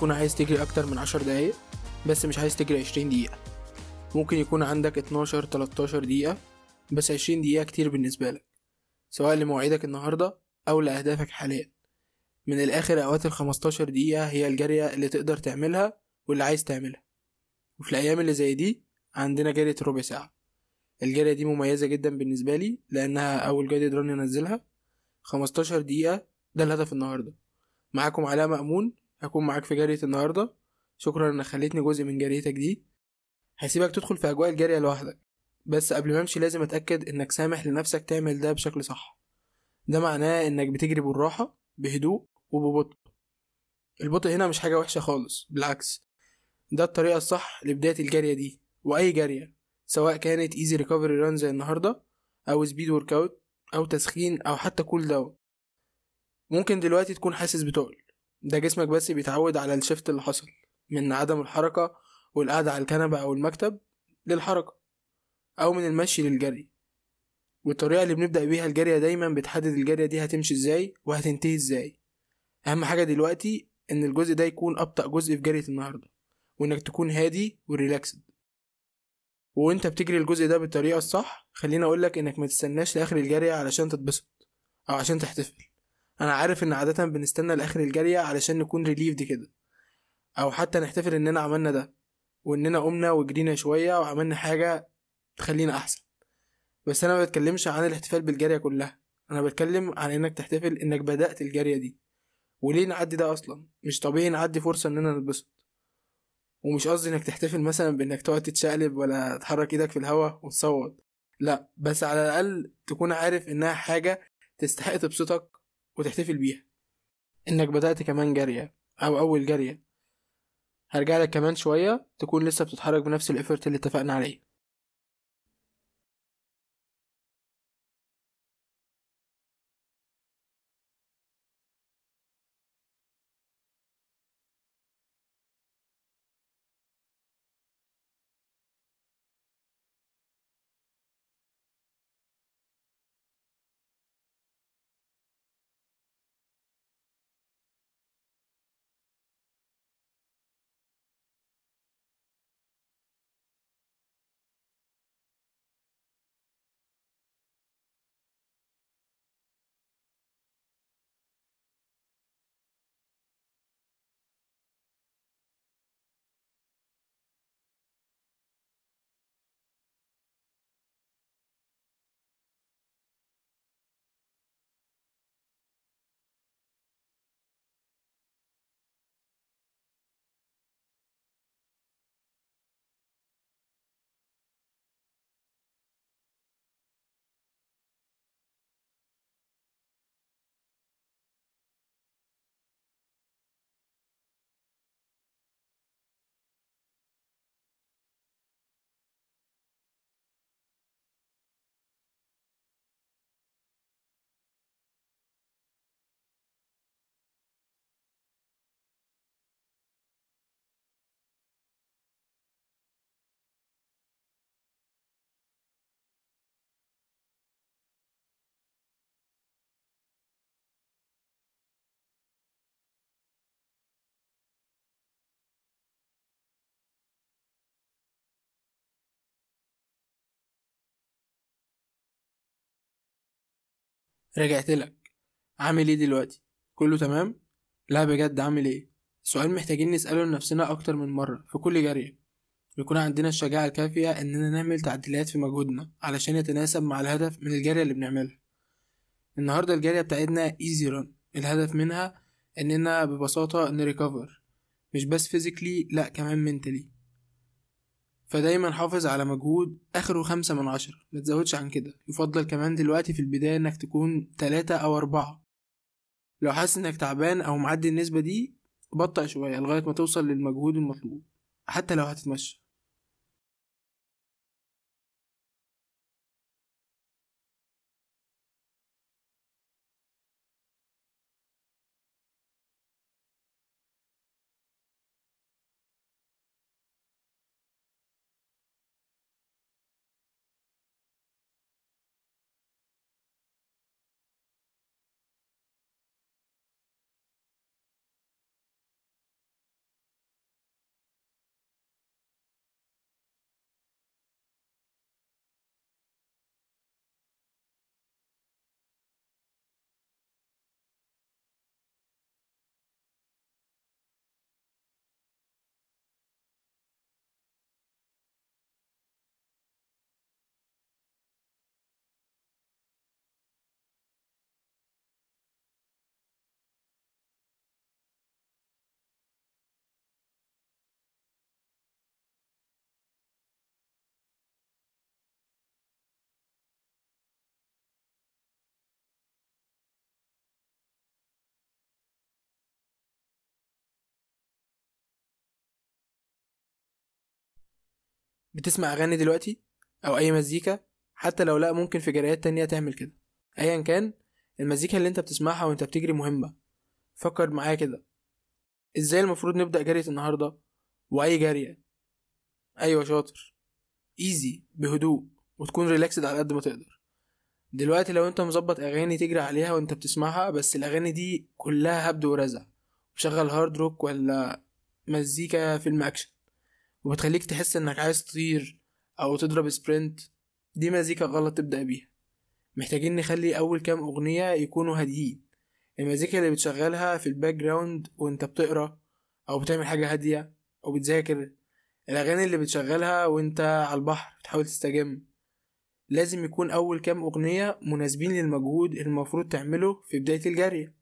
بتكون عايز تجري أكتر من عشر دقايق بس مش عايز تجري عشرين دقيقة. ممكن يكون عندك اتناشر تلاتاشر دقيقة بس عشرين دقيقة كتير بالنسبة لك سواء لمواعيدك النهاردة أو لأهدافك حاليا. من الآخر أوقات الخمستاشر دقيقة هي الجارية اللي تقدر تعملها واللي عايز تعملها. وفي الأيام اللي زي دي عندنا جارية ربع ساعة. الجارية دي مميزة جدا بالنسبة لي لأنها أول جايدد ران ينزلها. خمستاشر دقيقة ده الهدف النهاردة. معاكم علاء مأمون هكون معاك في جرية النهاردة. شكرا إنك خليتني جزء من جريتك دي. هسيبك تدخل في أجواء الجرية لوحدك. بس قبل ما أمشي لازم أتأكد إنك سامح لنفسك تعمل ده بشكل صح. ده معناه إنك بتجري بالراحة بهدوء وببطء. البطء هنا مش حاجة وحشة خالص بالعكس. ده الطريقة الصح لبداية الجرية دي وأي جرية سواء كانت easy recovery run زي النهاردة أو speed work أو تسخين أو حتى cool down ممكن دلوقتي تكون حاسس بتقل. ده جسمك بس بيتعود على ال shift اللي حصل من عدم الحركة والقعدة على الكنبة أو المكتب للحركة أو من المشي للجري. والطريقة اللي بنبدأ بيها الجرية دايما بتحدد الجرية دي هتمشي إزاي وهتنتهي إزاي. أهم حاجة دلوقتي إن الجزء ده يكون أبطأ جزء في جرية النهاردة وإنك تكون هادي و relaxed. وإنت بتجري الجزء ده بالطريقة الصح خليني أقولك إنك ما تستناش لآخر الجارية علشان تتبسط أو عشان تحتفل. أنا عارف إن عادة بنستنى لآخر الجارية علشان نكون ريليفد كده. أو حتى نحتفل إننا عملنا ده وإننا قمنا وجرينا شوية وعملنا حاجة تخلينا أحسن. بس أنا ما بتكلمش عن الاحتفال بالجارية كلها. أنا بتكلم عن إنك تحتفل إنك بدأت الجارية دي. وليه نعدي ده أصلا؟ مش طبيعي نعدي فرصة إننا نتبسط. ومش قصدي إنك تحتفل مثلا بإنك تقعد تتشقلب ولا تحرك إيدك في الهوا وتصوت. لأ بس على الأقل تكون عارف إنها حاجة تستحق تبسطك وتحتفل بيها. إنك بدأت كمان جارية أو أول جارية. هرجع لك كمان شوية تكون لسه بتتحرك بنفس الإفرت اللي اتفقنا عليه. رجعت لك. عامل إيه دلوقتي؟ كله تمام؟ لا بجد عامل إيه؟ سؤال محتاجين نسأله لنفسنا أكتر من مرة في كل جرية. يكون عندنا الشجاعة الكافية إننا نعمل تعديلات في مجهودنا علشان يتناسب مع الهدف من الجرية اللي بنعملها. النهاردة الجرية بتاعتنا easy run الهدف منها إننا ببساطة ن recover مش بس physically لأ كمان mentally فدايما حافظ على مجهود آخره خمسة من عشرة. متزودش عن كده. يفضل كمان دلوقتي في البداية إنك تكون تلاتة أو أربعة. لو حاسس إنك تعبان أو معدي النسبة دي بطأ شوية لغاية ما توصل للمجهود المطلوب حتى لو هتتمشى. بتسمع أغاني دلوقتي أو أي مزيكا؟ حتى لو لأ ممكن في جريات تانية تعمل كده. أيا كان المزيكا اللي أنت بتسمعها وأنت بتجري مهمة. فكر معايا كده. إزاي المفروض نبدأ جرية النهاردة؟ وأي جرية أيوة شاطر. easy بهدوء وتكون relaxed على قد ما تقدر. دلوقتي لو أنت مظبط أغاني تجري عليها وأنت بتسمعها بس الأغاني دي كلها هبد ورزع. وشغل hard rock ولا مزيكا فيلم اكشن وبتخليك تحس إنك عايز تطير أو تضرب sprint دي مزيكا غلط تبدأ بيها. محتاجين نخلي أول كام أغنية يكونوا هاديين. المزيكا اللي بتشغلها في ال background وأنت بتقرأ أو بتعمل حاجة هادية أو بتذاكر الأغاني اللي بتشغلها وأنت على البحر بتحاول تستجم. لازم يكون أول كام أغنية مناسبين للمجهود المفروض تعمله في بداية الجري.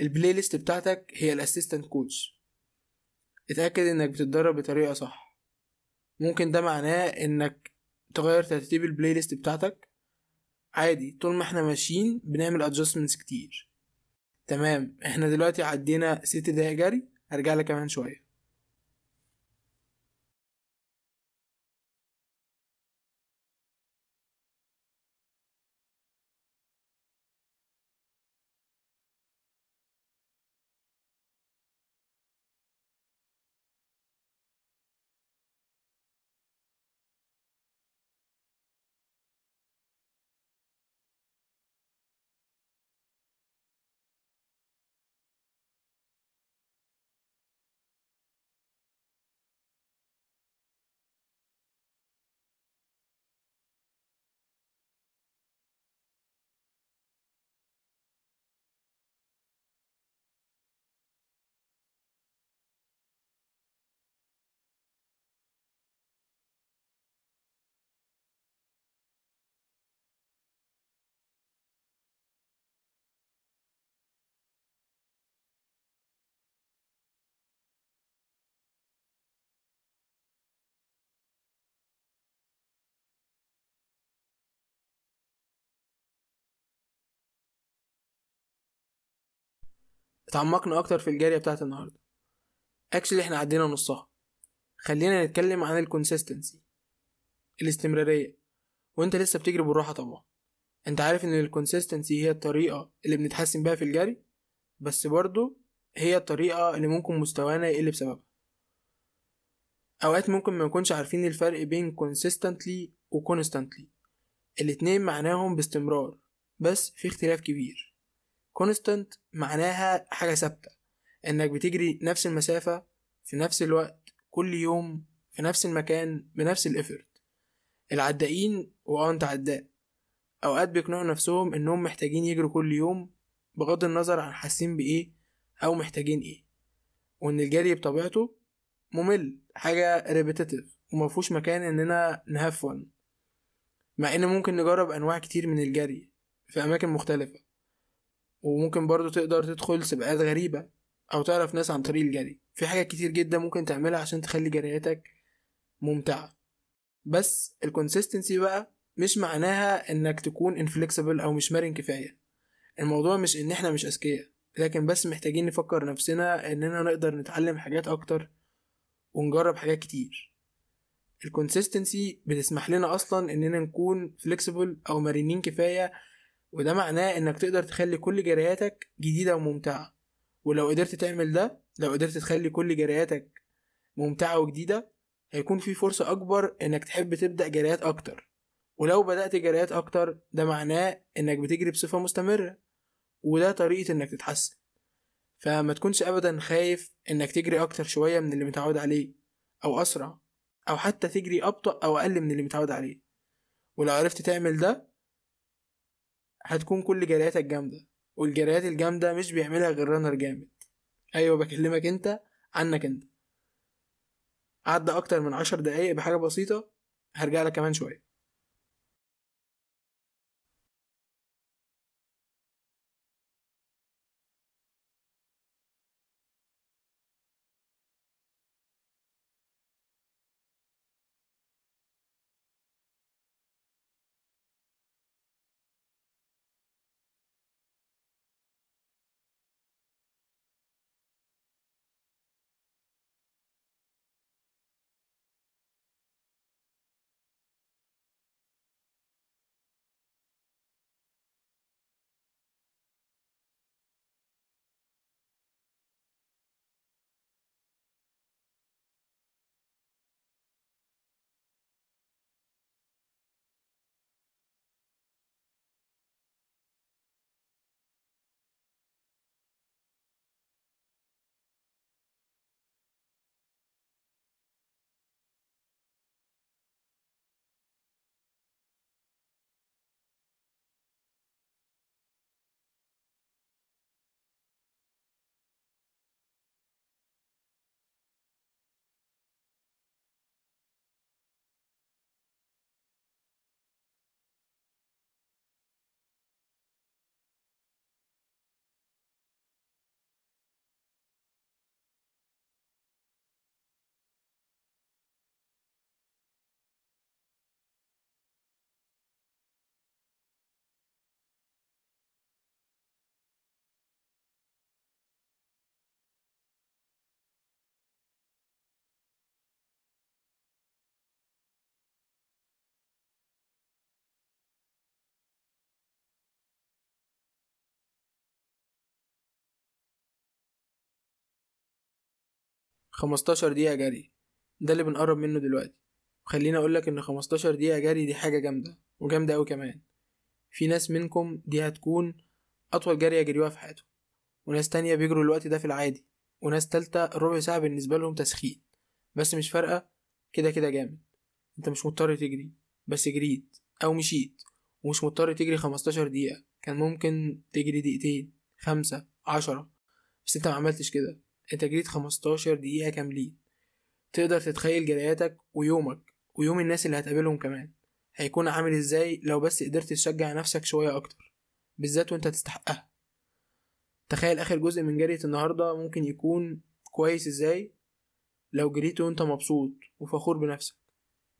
ال playlist بتاعتك هي ال assistant coach. اتأكد إنك بتتدرب بطريقة صح. ممكن ده معناه إنك تغير ترتيب ال playlist بتاعتك؟ عادي طول ما إحنا ماشيين بنعمل adjustments كتير. تمام إحنا دلوقتي عدينا ست دقايق جري هرجع لك كمان شوية. اتعمقنا أكتر في الجارية بتاعت النهاردة. actually إحنا عدينا نصها. خلينا نتكلم عن ال consistency الاستمرارية. وأنت لسه بتجري بالراحة طبعا. أنت عارف إن ال consistency هي الطريقة اللي بنتحسن بيها في الجري بس برضو هي الطريقة اللي ممكن مستوانا يقل بسببها. أوقات ممكن ما نكونش عارفين الفرق بين consistently و constantly. الاتنين معناهم باستمرار بس في اختلاف كبير. constant معناها حاجة ثابتة. إنك بتجري نفس المسافة في نفس الوقت كل يوم في نفس المكان بنفس ال effort العدائين وآه أنت عداء. أوقات بيقنعوا نفسهم إنهم محتاجين يجروا كل يوم بغض النظر عن حاسين بإيه أو محتاجين إيه. وإن الجري بطبيعته ممل حاجة repetitive ومفهوش مكان إننا ن have fun مع إن ممكن نجرب أنواع كتير من الجري في أماكن مختلفة. وممكن برضو تقدر تدخل سباقات غريبة أو تعرف ناس عن طريق الجري. في حاجات كتير جدا ممكن تعملها عشان تخلي جرياتك ممتعة. بس ال consistency بقى مش معناها إنك تكون inflexible أو مش مرن كفاية. الموضوع مش إن إحنا مش أذكياء لكن بس محتاجين نفكر نفسنا إننا نقدر نتعلم حاجات أكتر ونجرب حاجات كتير. ال consistency بتسمح لنا أصلا إننا نكون flexible أو مرنين كفاية وده معناه إنك تقدر تخلي كل جرياتك جديدة وممتعة. ولو قدرت تعمل ده لو قدرت تخلي كل جرياتك ممتعة وجديدة هيكون في فرصة أكبر إنك تحب تبدأ جريات أكتر. ولو بدأت جريات أكتر ده معناه إنك بتجري بصفة مستمرة وده طريقة إنك تتحسن. فما تكونش أبدا خايف إنك تجري أكتر شوية من اللي متعود عليه أو أسرع أو حتى تجري أبطأ أو أقل من اللي متعود عليه. ولو عرفت تعمل ده هتكون كل جرياتك جامدة والجريات الجامدة مش بيعملها غير رانر جامد. أيوة بكلمك أنت عنك أنت. عدى أكتر من عشر دقايق بحاجة بسيطة هرجع لك كمان شوية. 15 دقيقة جري. ده اللي بنقرب منه دلوقتي. وخليني أقولك إن 15 دقيقة جري دي حاجة جامدة وجامدة أوي كمان. في ناس منكم دي هتكون أطول جري يجريوها في حياتهم. وناس تانية بيجروا الوقت ده في العادي. وناس تالتة ربع ساعة بالنسبة لهم تسخين. بس مش فارقة. كده كده جامد. أنت مش مضطر تجري. بس جريت. أو مشيت. ومش مضطر تجري 15 دقيقة. كان ممكن تجري دقيقتين. خمسة. عشرة. بس أنت ما عملتش كده. انت جريت 15 دقيقة كاملين. تقدر تتخيل جرياتك ويومك ويوم الناس اللي هتقابلهم كمان. هيكون عامل إزاي لو بس قدرت تشجع نفسك شوية أكتر بالذات وأنت تستحقها. تخيل آخر جزء من جرية النهاردة ممكن يكون كويس إزاي لو جريت وأنت مبسوط وفخور بنفسك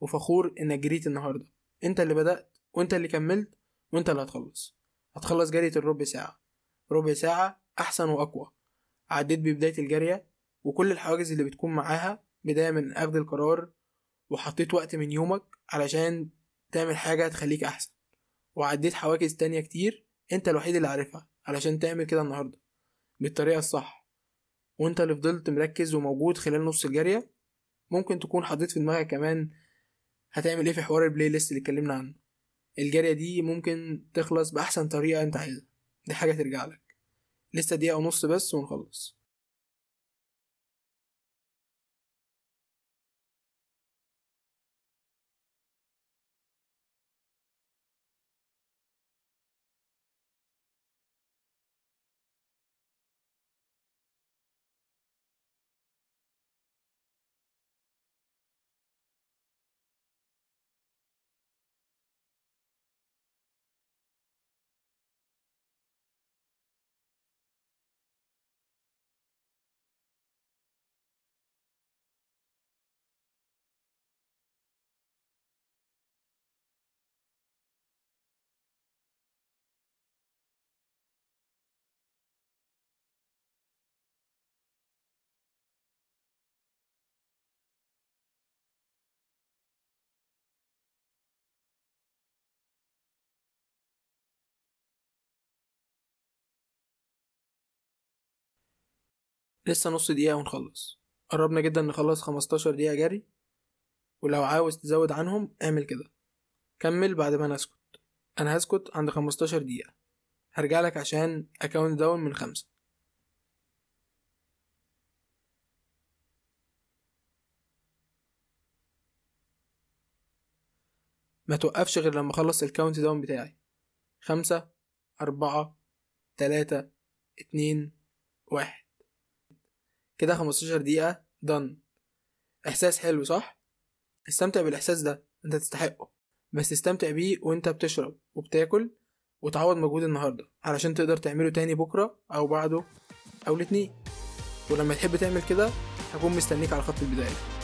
وفخور إنك جريت النهاردة. أنت اللي بدأت وأنت اللي كملت وأنت اللي هتخلص. هتخلص جرية الربع ساعة. ربع ساعة أحسن وأقوى. عديت ببداية الجارية وكل الحواجز اللي بتكون معاها بداية من أخذ القرار وحطيت وقت من يومك علشان تعمل حاجة تخليك أحسن. وعديت حواجز تانية كتير أنت الوحيد اللي عارفها علشان تعمل كده النهاردة بالطريقة الصح. وأنت اللي فضلت مركز وموجود خلال نص الجارية ممكن تكون حطيت في دماغك كمان هتعمل إيه في حوار البلاي ليست اللي اتكلمنا عنه. الجارية دي ممكن تخلص بأحسن طريقة أنت عايزها. دي حاجة ترجع لك. لسه دقيقة ونص بس ونخلص. لسه نص دقيقة ونخلص. قربنا جدا نخلص 15 دقيقة جري ولو عاوز تزود عنهم اعمل كده. كمل بعد ما نسكت أنا هسكت عند 15 دقيقة. هرجع لك عشان أ count down من خمسة. ما توقفش غير لما أخلص ال count down بتاعي. خمسة أربعة تلاتة اتنين واحد. كده خمستاشر دقيقة دن إحساس حلو صح؟ استمتع بالإحساس ده أنت تستحقه. بس استمتع بيه وأنت بتشرب وبتاكل وتعوض مجهود النهاردة علشان تقدر تعمله تاني بكرة أو بعده أو الاتنين. ولما تحب تعمل كده هكون مستنيك على خط البداية.